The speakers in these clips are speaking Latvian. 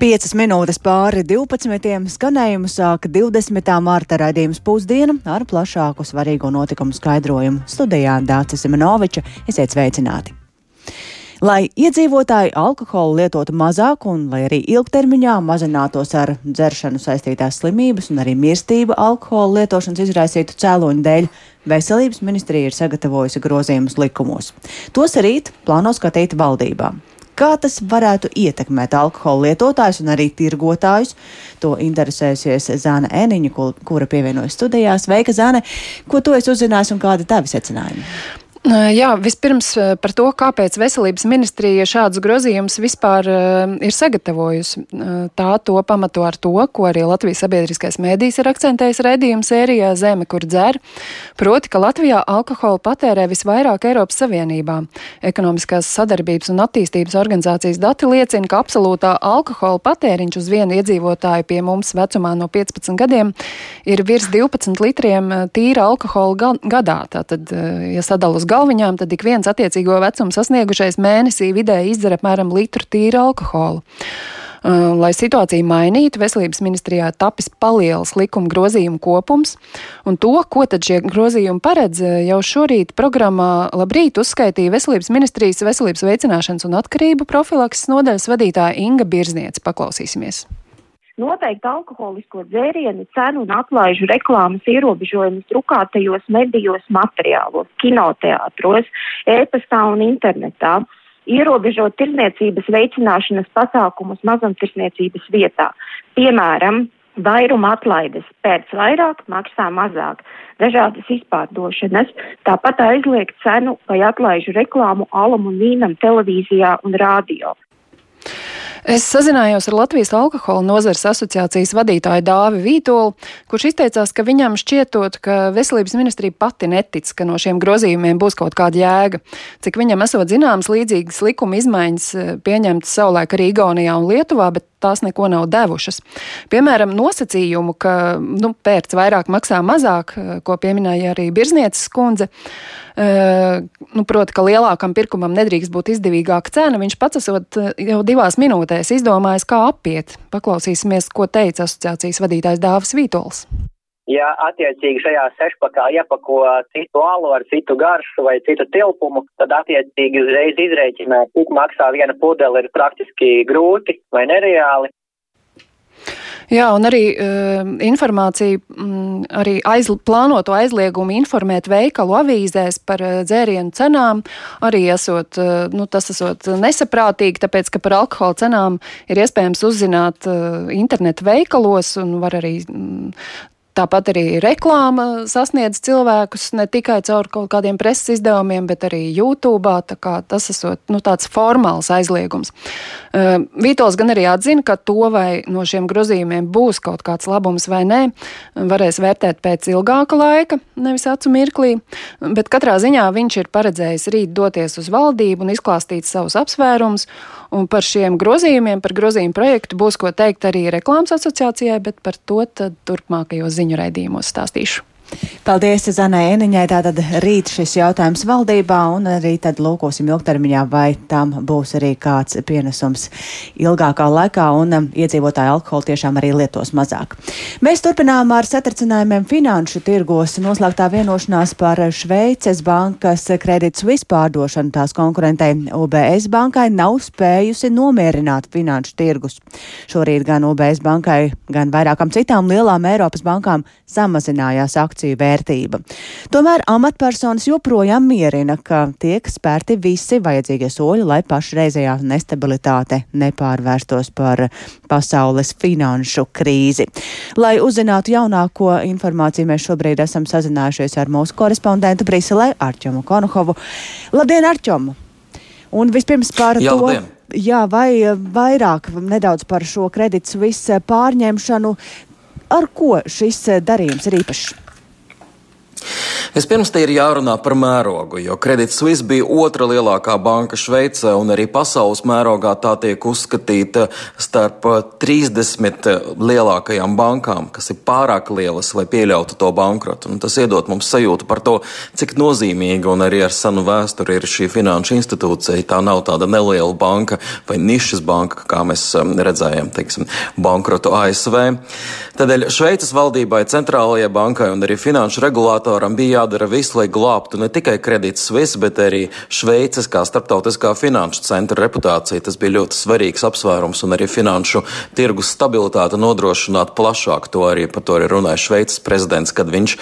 5 minūtes pāri 12. skanējumu sāka 20. mārta raidījums pusdiena ar plašāku svarīgo notikumu skaidrojumu. Studijā Dācis Simenoviča esiet sveicināti! Lai iedzīvotāji alkoholu lietotu mazāk un lai arī ilgtermiņā mazinātos ar dzeršanu saistītās slimības un arī mirstību alkohola lietošanas izraisītu cēloņu dēļ, Veselības ministrija ir sagatavojusi grozījumus likumos. Tos rīt plāno skatīt valdībā. Kā tas varētu ietekmēt alkohola lietotājus un arī tirgotājus? To interesēsies Zāne Eniņa, kura pievienojas studijās. Sveika, Zāne! Ko tu esi uzzinājis un kādi tavi secinājumi? Jā, vispirms par to, kāpēc veselības ministrija šādus grozījumus vispār ir sagatavojusi. Tā to pamato ar to, ko arī Latvijas sabiedriskais mēdījis ir akcentējis redzījuma sērijā Zeme, kur dzer. Proti, ka Latvijā alkoholu patērē visvairāk Eiropas Savienībā. Ekonomiskās sadarbības un attīstības organizācijas dati liecina, ka absolūtā alkohola patēriņš uz vienu iedzīvotāju pie mums vecumā no 15 gadiem ir virs 12 litriem tīra alkohola gadā. Tātad, ja sadalus galviņām, tad ik viens attiecīgo vecumu sasniegušais mēnesī vidēji izdzer apmēram litru tīra alkohola. Uh, lai situāciju mainītu, veselības ministrijā tapis palielas likuma grozījumu kopums, un to, ko tad šie grozījumi paredz, uh, jau šorīt programmā Labrīt uzskaitīja veselības ministrijas veselības veicināšanas un atkarību profilakses nodaļas vadītāja Inga Birzniece. Paklausīsimies! Noteikti alkoholisko dzērienu cenu un atlaižu reklāmas ierobežojumus drukātajos medijos materiālos, kinoteātros, e-pastā un internetā, ierobežot tirzniecības veicināšanas pasākumus mazumtirzniecības vietā. Piemēram, vairuma atlaides pēc vairāk, maksā mazāk, dažādas izpārdošanas, tāpat aizliegt cenu vai atlaižu reklāmu vīnam televīzijā un rādio. Es sazinājos ar Latvijas alkohola nozares asociācijas vadītāju Dāvi Vītolu, kurš izteicās, ka viņam šķietot, ka veselības ministrija pati netic, ka no šiem grozījumiem būs kaut kāda jēga. Cik viņam esot zināms, līdzīgas likuma izmaiņas eh, pieņemtas savulaik arī Igaunijā un Lietuvā, bet tās neko nav devušas. Piemēram, nosacījumu, ka nu, pērts vairāk maksā mazāk, eh, ko pieminēja arī Birznieces kundze. Uh, nu, proti, ka lielākam pirkumam nedrīkst būt izdevīgāka cena. Viņš pats esot eh, jau divās minūtēs izdomājis, kā apiet. Paklausīsimies, ko teica asociācijas vadītājs Dāvis Vītols. Ja attiecīgi šajā sešpakā iepako citu alu ar citu garšu vai citu tilpumu, tad attiecīgi uzreiz izrēķināt, cik maksā viena pudele ir praktiski grūti vai nereāli. Jā, un arī uh, informācija, mm, arī aizl plānoto aizliegumu informēt veikalu avīzēs par uh, dzērienu cenām, arī esot, uh, nu, tas esot nesaprātīgi, tāpēc, ka par alkohola cenām ir iespējams uzzināt uh, internetu veikalos un var arī mm, Tāpat arī reklāma sasniedz cilvēkus ne tikai caur kaut kādiem preses izdevumiem, bet arī YouTube. Tas esot nu, tāds formāls aizliegums. Vītols gan arī atzina, ka to vai no šiem grozījumiem būs kaut kāds labums vai nē, varēs vērtēt pēc ilgāka laika, nevis acu mirklī. Bet katrā ziņā viņš ir paredzējis rīt doties uz valdību un izklāstīt savus apsvērumus. Un par šiem grozījumiem, par grozījumu projektu būs ko teikt arī reklāmas asociācijai, bet par to turpmākajos ziņu raidījumos stāstīšu. Paldies Zanai Eniņai. Tātad rīt šis jautājums valdībā un arī tad lūkosim ilgtermiņā, vai tam būs arī kāds pienesums ilgākā laikā un um, iedzīvotāji alkoholu tiešām arī lietos mazāk. Mēs turpinām ar satricinājumiem finanšu tirgos. Noslēgtā vienošanās par Šveices bankas kredītu vispārdošanu tās konkurentei UBS bankai nav spējusi nomierināt finanšu tirgus. Šorīt gan UBS bankai, gan vairākām citām lielām Eiropas bankām samazinājās akciju akciju vērtība. Tomēr amatpersonas joprojām mierina, ka tiek spērti visi vajadzīgie soļi, lai pašreizējā nestabilitāte nepārvērstos par pasaules finanšu krīzi. Lai uzzinātu jaunāko informāciju, mēs šobrīd esam sazinājušies ar mūsu korespondentu Briselē, Arčomu Konuhovu. Labdien, Arčomu! Un vispirms par Jā, to. Labdien. Jā, vai vairāk nedaudz par šo kredītu visu pārņemšanu, ar ko šis darījums ir īpašs? Vispirms te ir jārunā par mērogu, jo Credit Suisse bija otra lielākā banka Šveicē, un arī pasaules mērogā tā tiek uzskatīta starp 30 lielākajām bankām, kas ir pārāk lielas, lai pieļautu to bankrotu. Un tas iedod mums sajūtu par to, cik nozīmīga un arī ar senu vēsturi ir šī finanšu institūcija. Tā nav tāda neliela banka vai nišas banka, kā mēs um, redzējām, teiksim, bankrotu ASV. Tādēļ Šveices valdībai, centrālajai bankai un arī finanšu regulātoram bija jādara viss, lai glābtu ne tikai kredītas Swiss, bet arī Šveices kā starptautiskā finanšu centra reputācija. Tas bija ļoti svarīgs apsvērums un arī finanšu tirgus stabilitāte nodrošināt plašāk. To arī par to arī runāja Šveices prezidents, kad viņš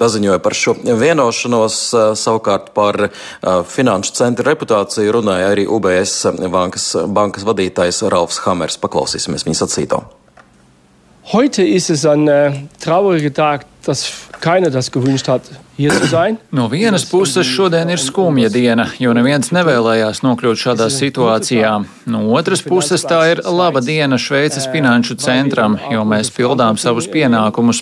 paziņoja par šo vienošanos. Savukārt par finanšu centra reputāciju runāja arī UBS bankas, bankas vadītājs Ralfs Hammers. Paklausīsimies viņa sacīto. Heute ist es ein äh, trauriger Tag, dass keiner das gewünscht hat, No vienas puses šodien ir skumja diena, jo neviens nevēlējās nokļūt šādā situācijā. No otras puses tā ir laba diena Šveices finanšu centram, jo mēs pildām savus pienākumus.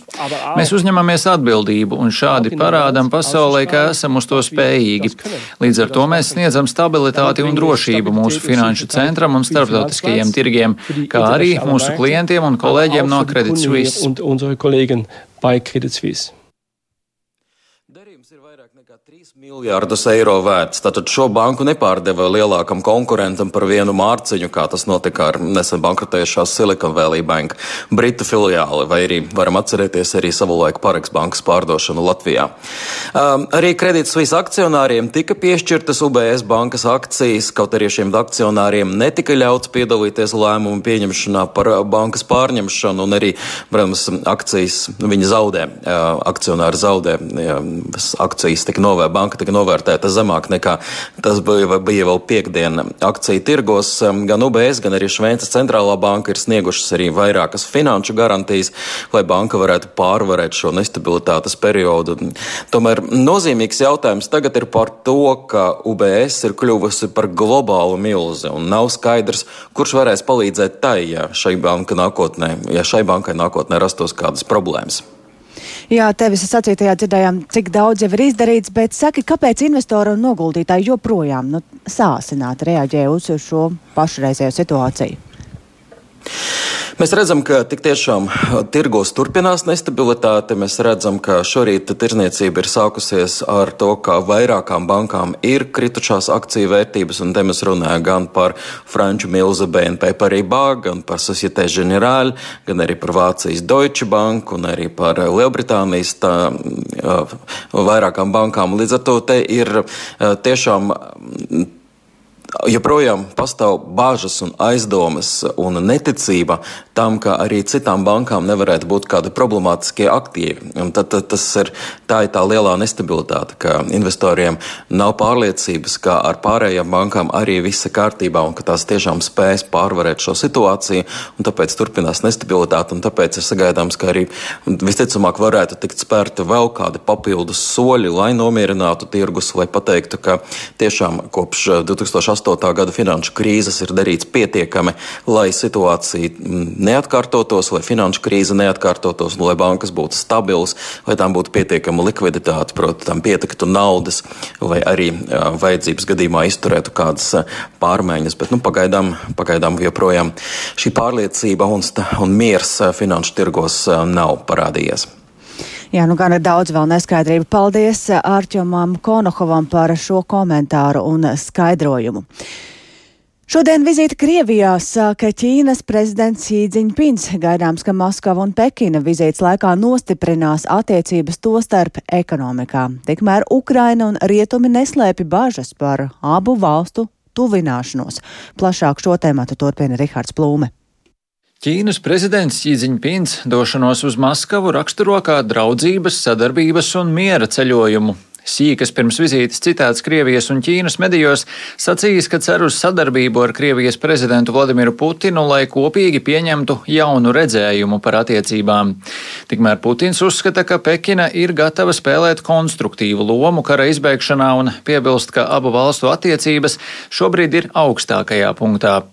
Mēs uzņemamies atbildību un šādi parādam pasaulē, ka esam uz to spējīgi. Līdz ar to mēs sniedzam stabilitāti un drošību mūsu finanšu centram un starptautiskajiem tirgiem, kā arī mūsu klientiem un kolēģiem no Credit Suisse. bei Credit Suisse. Miljārdus eiro vērts. Tātad šo banku nepārdeva lielākam konkurentam par vienu mārciņu, kā tas notika ar nesen bankrotējušās Silicon Valley Bank, Britu filiāli, vai arī varam atcerēties arī savulaik Pareks bankas pārdošanu Latvijā. Um, arī Credit Suisse akcionāriem tika piešķirtas UBS bankas akcijas, kaut arī šiem akcionāriem netika ļauts piedalīties lēmumu pieņemšanā par bankas pārņemšanu, un arī, protams, akcijas viņi zaudē, uh, akcionāri zaudē, ja, akcijas tika novērsta, banka tika novērtēta zemāk nekā tas bija, bija vēl piekdiena akciju tirgos. Gan UBS, gan arī Šveices centrālā banka ir sniegušas arī vairākas finanšu garantijas, lai banka varētu pārvarēt šo nestabilitātes periodu. Tomēr nozīmīgs jautājums tagad ir par to, ka UBS ir kļuvusi par globālu milzi un nav skaidrs, kurš varēs palīdzēt tai, ja šai, banka nākotnē, ja šai bankai nākotnē rastos kādas problēmas. Jā, tevis sacītajā dzirdējām, cik daudz jau ir izdarīts, bet saki, kāpēc investori un noguldītāji joprojām nu, sāsināt reaģē uz šo pašreizējo situāciju? Mēs redzam, ka tik tiešām tirgos turpinās nestabilitāte. Mēs redzam, ka šorīt tirzniecība ir sākusies ar to, ka vairākām bankām ir kritušās akciju vērtības, un te mēs runājam gan par Franču Milza BNP Paribas, gan par Societe Generale, gan arī par Vācijas Deutsche Bank un arī par Lielbritānijas tā, vairākām bankām. Līdz ar to te ir tiešām joprojām pastāv bāžas un aizdomas un neticība tam, ka arī citām bankām nevarētu būt kādi problemātiskie aktīvi. Un tad, tad tas ir tā, ir tā lielā nestabilitāte, ka investoriem nav pārliecības, ka ar pārējām bankām arī viss ir kārtībā un ka tās tiešām spēs pārvarēt šo situāciju, un tāpēc turpinās nestabilitāte, un tāpēc ir sagaidāms, ka arī visticamāk varētu tikt spērti vēl kādi papildus soļi, lai nomierinātu tirgus, lai pateiktu, ka tiešām kopš 2008. 2008. gada finanšu krīzes ir darīts pietiekami, lai situācija mm, neatkārtotos, lai finanšu krīze neatkārtotos, lai bankas būtu stabilas, lai tām būtu pietiekama likviditāte, proti, tam pietiktu naudas, lai arī vajadzības gadījumā izturētu kādas pārmaiņas. Bet nu, pagaidām, pagaidām joprojām šī pārliecība un, un miers finanšu tirgos nav parādījies. Jā, nu gan ir daudz vēl neskaidrību. Paldies Ārķomam Konohovam par šo komentāru un skaidrojumu. Šodien vizīti Krievijā sāka Ķīnas prezidents Sīdziņpins. Gaidāms, ka Maskava un Pekina vizītes laikā nostiprinās attiecības to starp ekonomikā. Tikmēr Ukraina un Rietumi neslēpi bažas par abu valstu tuvināšanos. Plašāk šo tēmatu turpina Rihards Plūme. Ķīnas prezidents Ķīziņpins došanos uz Maskavu raksturo kā draudzības, sadarbības un miera ceļojumu. Sīkas pirms vizītes citāts Krievijas un Ķīnas medijos sacījis, ka cer uz sadarbību ar Krievijas prezidentu Vladimiru Putinu, lai kopīgi pieņemtu jaunu redzējumu par attiecībām. Tikmēr Putins uzskata, ka Pekina ir gatava spēlēt konstruktīvu lomu kara izbeigšanā un piebilst, ka abu valstu attiecības šobrīd ir augstākajā punktā.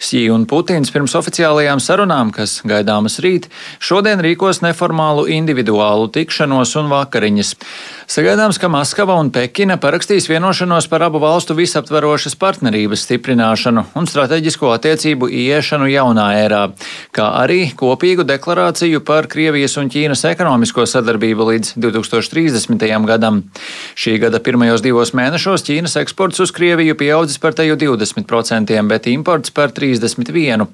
Sī un Putins pirms oficiālajām sarunām, kas gaidāmas rīt, šodien rīkos neformālu individuālu tikšanos un vakariņas. Sagaidāms, ka Maskava un Pekina parakstīs vienošanos par abu valstu visaptverošas partnerības stiprināšanu un strateģisko attiecību ieiešanu jaunā ērā, kā arī kopīgu deklarāciju par Krievijas un Ķīnas ekonomisko sadarbību līdz 2030. gadam. Šī gada pirmajos divos mēnešos Ķīnas eksports uz Krieviju pieaudzis par teju 20%, bet imports par 31%.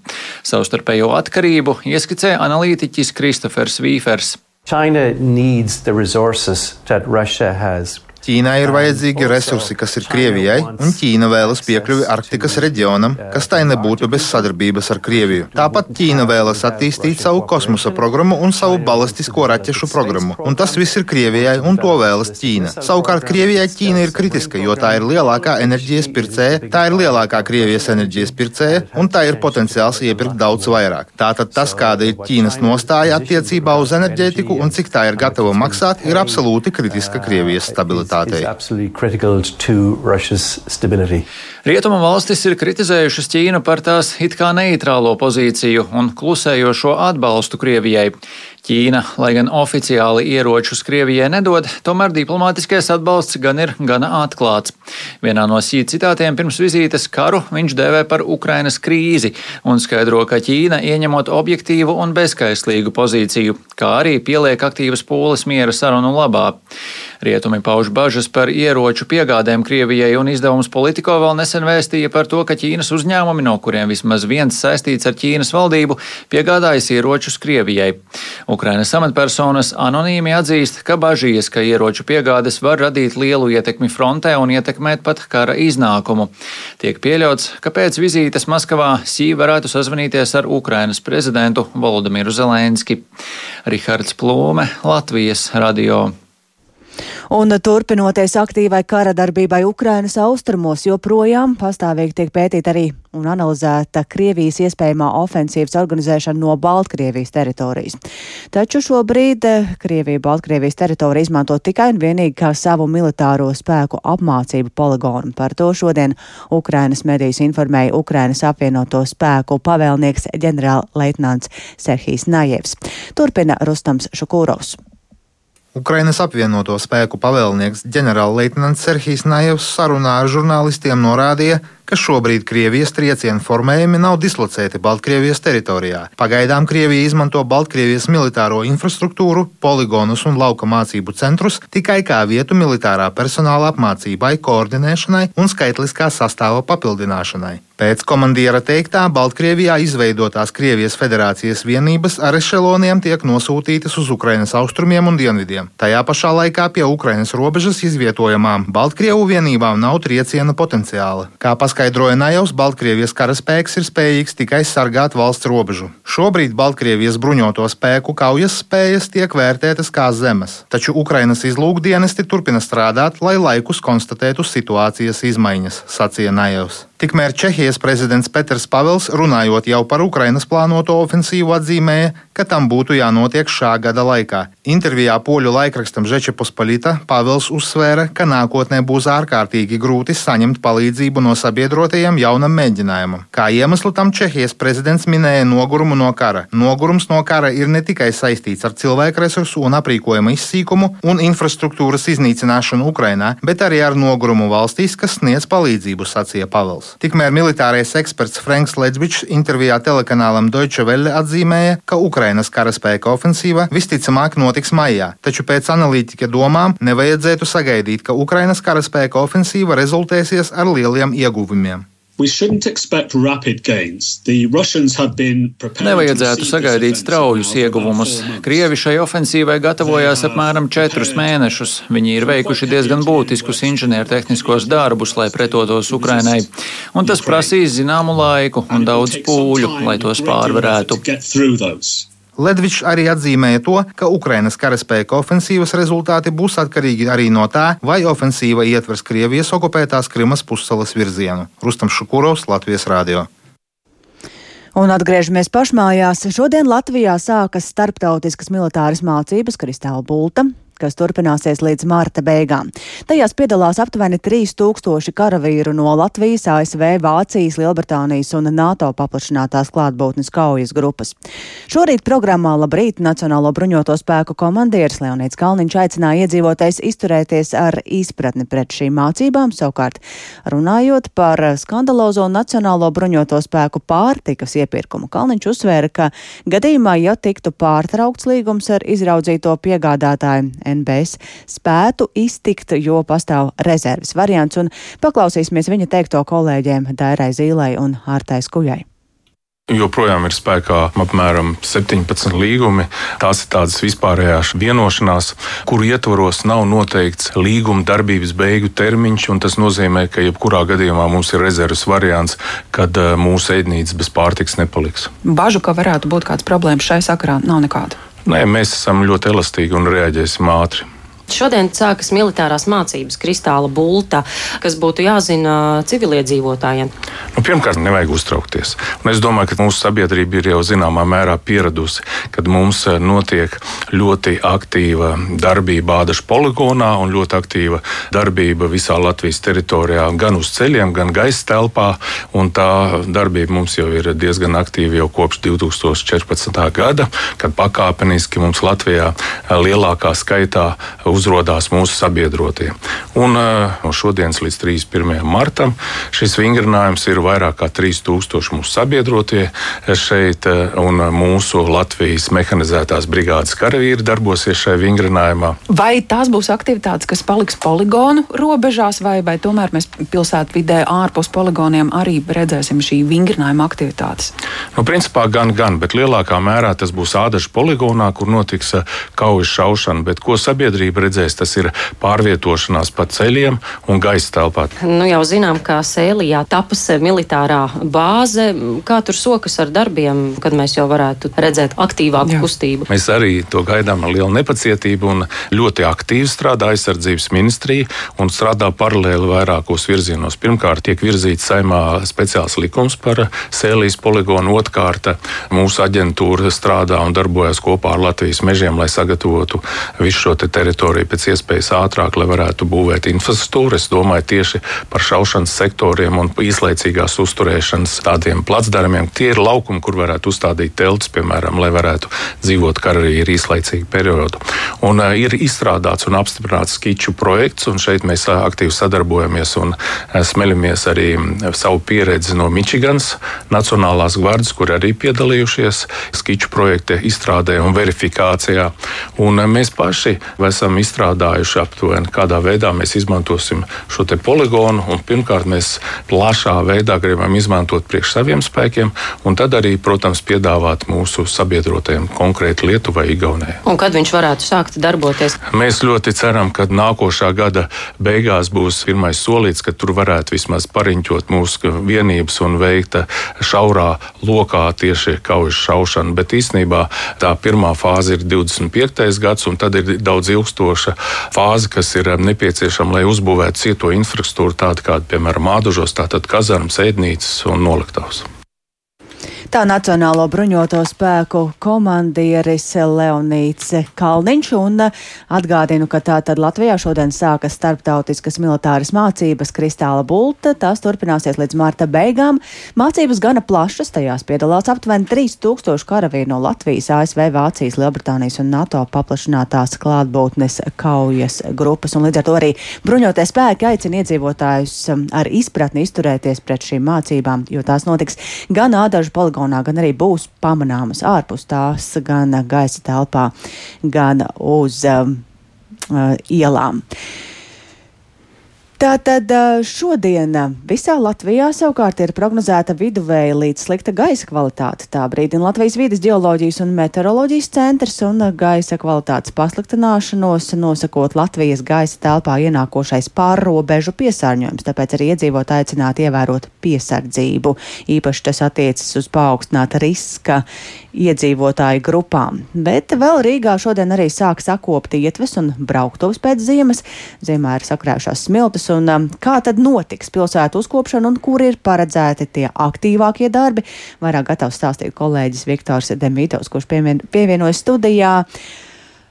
Savstarpējo atkarību ieskicē analītiķis Kristofers Vīfers. China needs the resources that Russia has. Ķīnai ir vajadzīgi resursi, kas ir Krievijai, un Ķīna vēlas piekļuvi Arktikas reģionam, kas tai nebūtu bez sadarbības ar Krieviju. Tāpat Ķīna vēlas attīstīt savu kosmosa programmu un savu balistisko raķešu programmu, un tas viss ir Krievijai, un to vēlas Ķīna. Savukārt Krievijai Ķīna ir kritiska, jo tā ir lielākā enerģijas pircēja, tā ir lielākā Krievijas enerģijas pircēja, un tā ir potenciāls iepirkt daudz vairāk. Tātad tas, kāda ir Ķīnas nostāja attiecībā uz enerģētiku un cik tā ir gatava maksāt, ir absolūti kritiska Krievijas stabilitāte stabilitātei. Rietumu valstis ir kritizējušas Ķīnu par tās it kā neitrālo pozīciju un klusējošo atbalstu Krievijai. Ķīna, lai gan oficiāli ieročus Krievijai nedod, tomēr diplomātiskais atbalsts gan ir gana atklāts. Vienā no sī citātiem pirms vizītes karu viņš dēvē par Ukrainas krīzi un skaidro, ka Ķīna ieņemot objektīvu un bezskaislīgu pozīciju, kā arī pieliek aktīvas pūles miera sarunu labā. Rietumi pauž bažas par ieroču piegādēm Krievijai un izdevums politiko vēl nesen vēstīja par to, ka Ķīnas uzņēmumi, no kuriem vismaz viens saistīts ar Ķīnas valdību, piegādājas ieročus Krievijai. Ukrainas amatpersonas anonīmi atzīst, ka bažījies, ka ieroču piegādes var radīt lielu ietekmi frontē un ietekmēt pat kara iznākumu. Tiek pieļauts, ka pēc vizītes Maskavā Sī varētu sazvanīties ar Ukrainas prezidentu Volodimiru Zelenski. Rihards Plūme, Latvijas radio. Un turpinoties aktīvai kara darbībai Ukrainas austrumos, joprojām pastāvīgi tiek pētīta arī un analizēta Krievijas iespējamā ofensīvas organizēšana no Baltkrievijas teritorijas. Taču šobrīd eh, Krievija Baltkrievijas teritoriju izmanto tikai un vienīgi kā savu militāro spēku apmācību poligonu. Par to šodien Ukrainas medijas informēja Ukrainas apvienoto spēku pavēlnieks ģenerālleitnants Serhijs Najevs. Turpina Rustams Šukūrovs. Ukrainas apvienoto spēku pavēlnieks ģenerālleitnants Serhijs Najevs sarunā ar žurnālistiem norādīja, ka šobrīd Krievijas triecienu formējumi nav dislocēti Baltkrievijas teritorijā. Pagaidām Krievija izmanto Baltkrievijas militāro infrastruktūru, poligonus un lauka mācību centrus tikai kā vietu militārā personāla apmācībai, koordinēšanai un skaitliskā sastāva papildināšanai. Pēc komandiera teiktā, Baltkrievijā izveidotās Krievijas federācijas vienības ar ešeloniem tiek nosūtītas uz Ukrainas austrumiem un dienvidiem. Tajā pašā laikā pie Ukrainas robežas izvietojamām Baltkrievu vienībām nav trieciena potenciāla. Kā paskaidroja Najovs, Baltkrievijas karaspēks ir spējīgs tikai sargāt valsts robežu. Šobrīd Baltkrievijas bruņoto spēku kaujas spējas tiek vērtētas kā zemes, taču Ukrainas izlūkdienesti turpina strādāt, lai laikus konstatētu situācijas izmaiņas, sacīja Najovs. Tikmēr Čehijas prezidents Peters Pavels, runājot jau par Ukrainas plānoto ofensīvu, atzīmēja, ka tam būtu jānotiek šā gada laikā. Intervijā poļu laikrakstam Žečepospolita Pavels uzsvēra, ka nākotnē būs ārkārtīgi grūti saņemt palīdzību no sabiedrotajiem jaunam mēģinājumam. Kā iemeslu tam Čehijas prezidents minēja nogurumu no kara. Nogurums no kara ir ne tikai saistīts ar cilvēku resursu un aprīkojuma izsīkumu un infrastruktūras iznīcināšanu Ukrainā, bet arī ar nogurumu valstīs, kas sniedz palīdzību, sacīja Pavels. Tikmēr militārais eksperts Franks Ledžbičs intervijā telekanālam Deutsche Welle atzīmēja, ka Ukrainas karaspēka ofensīva visticamāk notiks maijā, taču pēc analītika domām nevajadzētu sagaidīt, ka Ukrainas karaspēka ofensīva rezultēsies ar lieliem ieguvumiem. Nevajadzētu sagaidīt straujus ieguvumus. Krievi šai ofensīvai gatavojās apmēram četrus mēnešus. Viņi ir veikuši diezgan būtiskus inženiertehniskos darbus, lai pretotos Ukrainai, un tas prasīs zināmu laiku un daudz pūļu, lai tos pārvarētu. Ledvičs arī atzīmēja to, ka Ukrainas karaspēka ofensīvas rezultāti būs atkarīgi arī no tā, vai ofensīva ietvers Krievijas okupētās Krimas pussalas virzienu. Rustam Šukurovs, Latvijas Rādio. Un atgriežamies pašmājās. Šodien Latvijā sākas starptautiskas militāras mācības Kristāla Bulta. Kas turpināsies līdz marta beigām. Tajās piedalās aptuveni 3000 karavīru no Latvijas, ASV, Vācijas, Lielbritānijas un NATO paplašinātās klātbūtnes kaujas grupas. Šorīt programmā Labrīt Nacionālo bruņoto spēku komandieris Leonīts Kalniņš aicināja iedzīvotājs izturēties ar izpratni pret šīm mācībām, savukārt runājot par skandalozo Nacionālo bruņoto spēku pārtikas iepirkumu. Kalniņš uzsvēra, ka gadījumā, ja tiktu pārtraukts līgums ar izraudzīto piegādātāju, NBS spētu iztikt, jo pastāv rezerves variants, un paklausīsimies viņa teikto kolēģiem Dairai Zīlai un Ārtai Skujai joprojām ir spēkā apmēram 17 līgumi. Tās ir tādas vispārējās vienošanās, kuru ietvaros nav noteikts līguma darbības beigu termiņš. Tas nozīmē, ka jebkurā gadījumā mums ir rezerves variants, kad eh, mūsu ēdnīca bez pārtiks nepaliks. Bažu, ka varētu būt kāds problēmas šai sakarā, nav nekāda. Nē, mēs esam ļoti elastīgi un reaģēsim ātri. Šodien sākas militārās mācības Kristāla Bulta, kas būtu jāzina civiliedzīvotājiem. Nu, pirmkārt, nevajag uztraukties. Un es domāju, ka mūsu sabiedrība ir jau zināmā mērā pieradusi, kad mums eh, notiek ļoti aktīva darbība Ādaša poligonā un ļoti aktīva darbība visā Latvijas teritorijā, gan uz ceļiem, gan gaisa telpā. Tā darbība mums jau ir diezgan aktīva jau kopš 2014. gada, kad pakāpeniski mums Latvijā eh, lielākā skaitā uz uzrādās mūsu sabiedrotie. Un eh, no šodienas līdz 31. martam šis vingrinājums ir vairāk kā 3000 mūsu sabiedrotie šeit, eh, un mūsu Latvijas mehanizētās brigādes karavīri darbosies šajā vingrinājumā. Vai tās būs aktivitātes, kas paliks poligonu robežās, vai, vai tomēr mēs pilsētvidē ārpus poligoniem arī redzēsim šī vingrinājuma aktivitātes? Nu, principā gan, gan, bet lielākā mērā tas būs ādažu poligonā, kur notiks eh, kaujas šaušana. Bet ko sabiedrība redzēs, tas ir pārvietošanās pa ceļiem un gaisa telpā. Nu, jau zinām, ka Sēlijā tapas militārā bāze. Kā tur sokas ar darbiem, kad mēs jau varētu redzēt aktīvāku Jā. kustību? Mēs arī to gaidām ar lielu nepacietību un ļoti aktīvi strādā aizsardzības ministrija un strādā paralēli vairākos virzienos. Pirmkārt, tiek virzīts saimā speciāls likums par Sēlijas poligonu, otrkārt, mūsu aģentūra strādā un darbojas kopā ar Latvijas mežiem, lai sagatavotu visu šo te teritoriju teritoriju pēc iespējas ātrāk, lai varētu būvēt infrastruktūru. Es domāju tieši par šaušanas sektoriem un īslaicīgās uzturēšanas tādiem placdarmiem. Tie ir laukumi, kur varētu uzstādīt teltis, piemēram, lai varētu dzīvot karavīri īslaicīgu periodu. Un uh, ir izstrādāts un apstiprināts skiču projekts, un šeit mēs uh, aktīvi sadarbojamies un uh, smeļamies arī savu pieredzi no Mičiganas Nacionālās gvardas, kur arī piedalījušies skiču projekta izstrādē un verifikācijā. Un, mēs paši esam izstrādājuši aptuveni, kādā veidā mēs izmantosim šo poligonu. Pirmkārt, mēs plašā veidā gribam izmantot priekš saviem spēkiem, un tad arī, protams, piedāvāt mūsu sabiedrotiem konkrēti Lietuvai, Igaunijai. Un kad viņš varētu sākt darboties? Mēs ļoti ceram, ka nākošā gada beigās būs pirmais solīts, ka tur varētu vismaz pariņķot mūsu vienības un veikt šaurā lokā tieši kaujas šaušanu. Bet īstenībā tā pirmā fāze ir 25. gads, un tad ir daudz ilgstoša ilgstoša fāze, kas ir nepieciešama, lai uzbūvētu cieto infrastruktūru, tādu kāda, piemēram, Mādužos, tātad kazarmas, ēdnīcas un noliktavas. Tā Nacionālo bruņoto spēku komandieris Leonīts Kalniņš un atgādinu, ka tātad Latvijā šodien sākas starptautiskas militāras mācības Kristāla Bulta. Tās turpināsies līdz marta beigām. Mācības gana plašas, tajās piedalās aptuveni 3000 karavīri no Latvijas, ASV, Vācijas, Lielbritānijas un NATO paplašinātās klātbūtnes kaujas grupas. Un līdz ar to arī bruņotie spēki aicina iedzīvotājus um, ar izpratni izturēties pret šīm mācībām, jo tās notiks gan ādažu poligonu poligonā, gan arī būs pamanāmas ārpus tās, gan gaisa telpā, gan uz um, uh, ielām. Tātad šodien visā Latvijā savukārt ir prognozēta viduvēja līdz slikta gaisa kvalitāte. Tā brīdina Latvijas vidas geoloģijas un meteoroloģijas centrs un gaisa kvalitātes pasliktināšanos nosakot Latvijas gaisa telpā ienākošais pārrobežu piesārņojums, tāpēc arī iedzīvotāji aicināti ievērot piesardzību. Īpaši tas attiecas uz paaugstināta riska iedzīvotāju grupām. Bet vēl Rīgā šodien arī sāk sakopt ietves un brauktuves pēc ziemas. Ziemā ir sakrājušās smiltis un um, kā tad notiks pilsētu uzkopšana un kur ir paredzēti tie aktīvākie darbi. Vairāk gatavs stāstīt kolēģis Viktors Demītovs, kurš pievien, pievienojas studijā.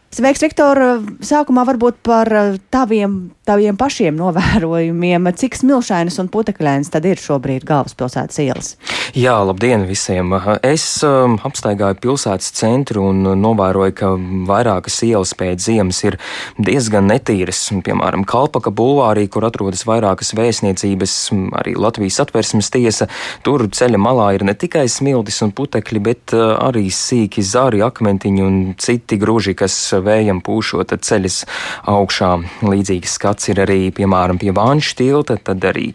Sveiks, Viktor! Sākumā varbūt par taviem, taviem pašiem novērojumiem. Cik smilšainas un putekļainas tad ir šobrīd galvaspilsētas ielas? Jā, labdien visiem! Es um, apstaigāju pilsētas centru un novēroju, ka vairākas ielas pēc ziemas ir diezgan netīras. Piemēram, Kalpaka bulvārī, kur atrodas vairākas vēstniecības, arī Latvijas atversmes tiesa. Tur ceļa malā ir ne tikai smiltis un putekļi, bet uh, arī sīki zari, akmentiņi un citi grūži, kas vējam pūšot ceļas augšā. Līdzīgs skats ir arī, piemēram, pie Vāņu tilta, tad arī,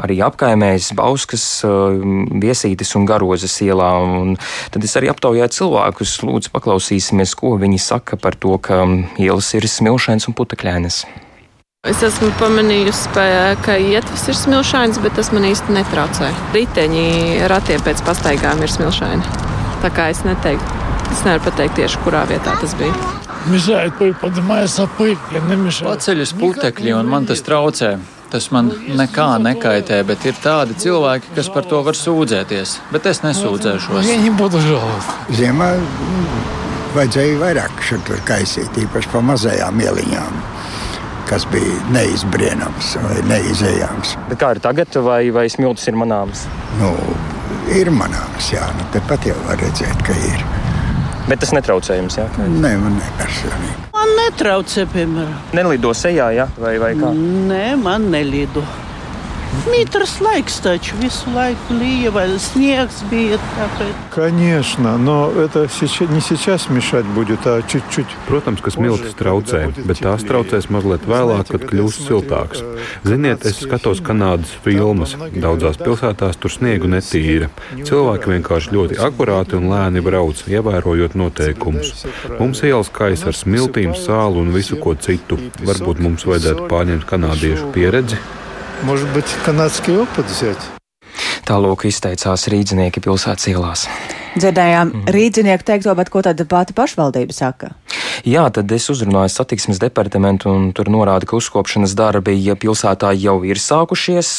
arī apkaimēs Bauskas, mm, Viesītes un Garozes ielā. Un tad es arī aptaujāju cilvēkus, lūdzu paklausīsimies, ko viņi saka par to, ka ielas ir smilšainas un putekļainas. Es esmu pamanījusi, ka ietves ir smilšains, bet tas man īsti netraucē. Riteņi ratiem pēc pastaigām ir smilšaini. Tā kā es neteiktu, Es nevaru pateikt tieši, kurā vietā tas bija. Paceļas putekļi, un man tas traucē. Tas man nekā nekaitē, bet ir tādi cilvēki, kas par to var sūdzēties. Bet es nesūdzēšos. Ziemā vajadzēja vairāk šur kaisīt, īpaši pa mazajām ieliņām kas bija neizbrīnams vai neizējams. Bet kā ir tagad, vai, vai smiltis ir manāms? Nu, ir manāms, jā. Nu, Tepat jau var redzēt, ka ir. Bet tas netraucē jums, jā? Nē, man nepersonīgi. Man netraucē, piemēram. Nelido sejā, jā, vai, vai kā? Nē, man nelido. Mitrs laiks taču visu laiku лия, vai снеgs bija. Tāpēc. Конечно, но это сейчас, не сейчас мешать будет, а чуть-чуть. Protams, ka smiltis traucē, bet tās traucēs mazliet vēlāk, kad kļūs siltāks. Ziniet, es skatos Kanādas filmas. Daudzās pilsētās tur sniegu netīra. Cilvēki vienkārši ļoti akurāti un lēni brauc, ievērojot noteikumus. Mums ielas kaisa ar smiltīm, sālu un visu ko citu. Varbūt mums vajadzētu pārņemt kanādiešu pieredzi. Может быть, канадский опыт взять? Tālūk izteicās rīdzinieki pilsētas ielās. Dzirdējām mm. rīdzinieku teikto, bet ko tad pati pašvaldība saka? Jā, tad es uzrunāju satiksmes departamentu, un tur norāda, ka uzkopšanas darbi ja pilsētā jau ir sākušies.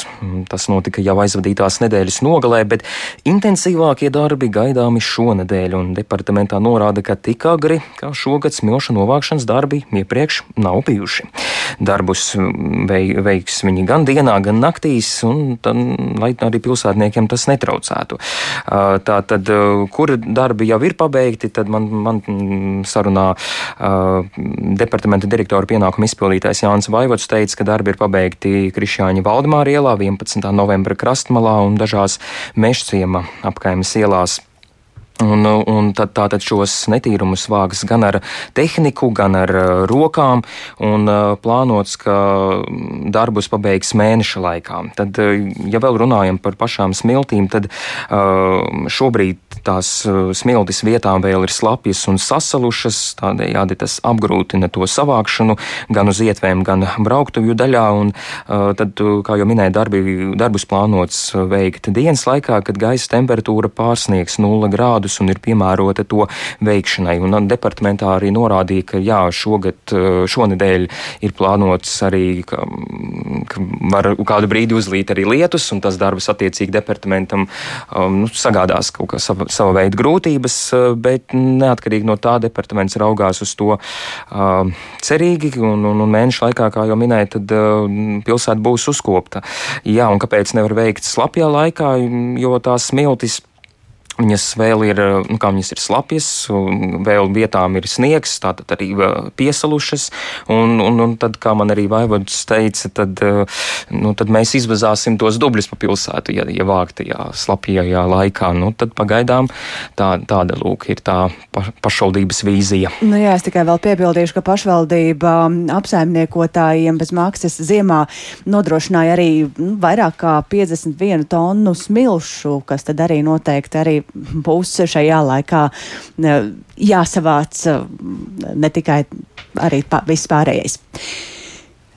Tas notika jau aizvadītās nedēļas nogalē, bet intensīvākie darbi gaidāmi šonadēļ, un departamentā norāda, ka tik agri kā šogad smilšu novākšanas darbi iepriekš nav bijuši. Darbus vei, veiks viņi gan dienā, gan naktīs, un tad, lai arī pilsētniekiem tas netraucētu. Tā tad kuri darbi jau ir pabeigti, tad man, man sarunā departamenta direktora pienākuma izpildītājs Jānis Vaivots teica, ka darbi ir pabeigti Krišāņa Valdemāra ielā, 11. novembra krastmalā un dažās mešciema apkaimes ielās. Un, un tad, tātad šos netīrumus vāks gan ar tehniku, gan ar uh, rokām, un uh, plānots, ka darbus pabeigs mēneša laikā. Tad, uh, ja vēl runājam par pašām smiltīm, tad šobrīd tās smiltis vietām vēl ir slapjas un sasalušas, tādējādi tas apgrūtina to savākšanu gan uz ietvēm, gan brauktuvju daļā, un tad, kā jau minēju, darbi, darbus plānots veikt dienas laikā, kad gaisa temperatūra pārsniegs 0 grādu gadus un ir piemērota to veikšanai. Un departamentā arī norādīja, ka jā, šogad, eh, šonedēļ ir plānots arī, ka, ka var kādu brīdi uzlīt arī lietus, un tas darbs attiecīgi departamentam um, nu, sagādās kaut kā sava, sava veida grūtības, eh, bet neatkarīgi no tā departaments raugās uz to uh, cerīgi, un, un, un mēnešu laikā, kā jau minēju, tad uh, pilsēta būs uzkopta. Jā, un kāpēc nevar veikt slapjā laikā, jo tās smiltis Viņas vēl ir, nu, kā viņas ir slapjas, vēl vietām ir sniegs, tātad arī piesalušas. Un, un, un tad, kā man arī Vaivods teica, tad, nu, tad mēs izvazāsim tos dubļus pa pilsētu, ja, ja vāktajā slapjajā laikā. Nu, tad pagaidām tā, tāda lūk ir tā pa, pašvaldības vīzija. Nu, jā, es tikai vēl piebildīšu, ka pašvaldība apsaimniekotājiem bez maksas ziemā nodrošināja arī nu, vairāk kā 51 tonu smilšu, kas tad arī noteikti arī būs šajā laikā jāsavāc ne tikai arī viss pārējais.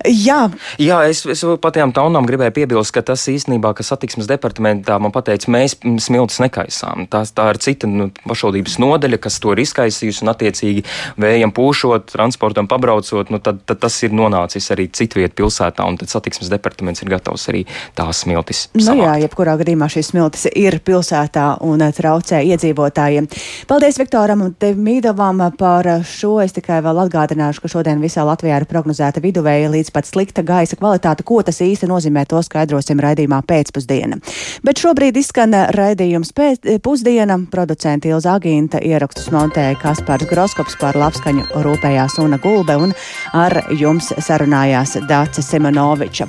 Jā, Jā es, es pat tām taunām gribēju piebilst, ka tas īstenībā, ka satiksmes departamentā man pateica, mēs smiltis nekaisām. Tā, tā ir cita nu, pašvaldības nodeļa, kas to ir izkaisījusi un attiecīgi vējam pūšot, transportam pabraucot, nu, tad, tad tas ir nonācis arī citviet pilsētā un tad satiksmes departaments ir gatavs arī tās smiltis. Nu savākt. jā, jebkurā gadījumā šīs smiltis ir pilsētā un eh, traucē iedzīvotājiem. Paldies Viktoram un Mīdovam par šo. Es tikai vēl atgādināšu, ka šodien visā Latvijā ir prognozēta viduvēja līdz pat slikta gaisa kvalitāte. Ko tas īsti nozīmē, to skaidrosim raidījumā pēcpusdiena. Bet šobrīd izskan raidījums pēc pusdiena. Producenti Ilza Agīnta ierakstus montēja Kaspars Groskops par labskaņu rūpējās Una Gulbe un ar jums sarunājās Dāce Simonoviča.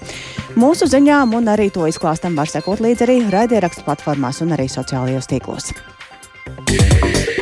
Mūsu ziņām un arī to izklāstam var sekot līdzi arī raidierakstu platformās un arī sociālajos tīklos. Yeah.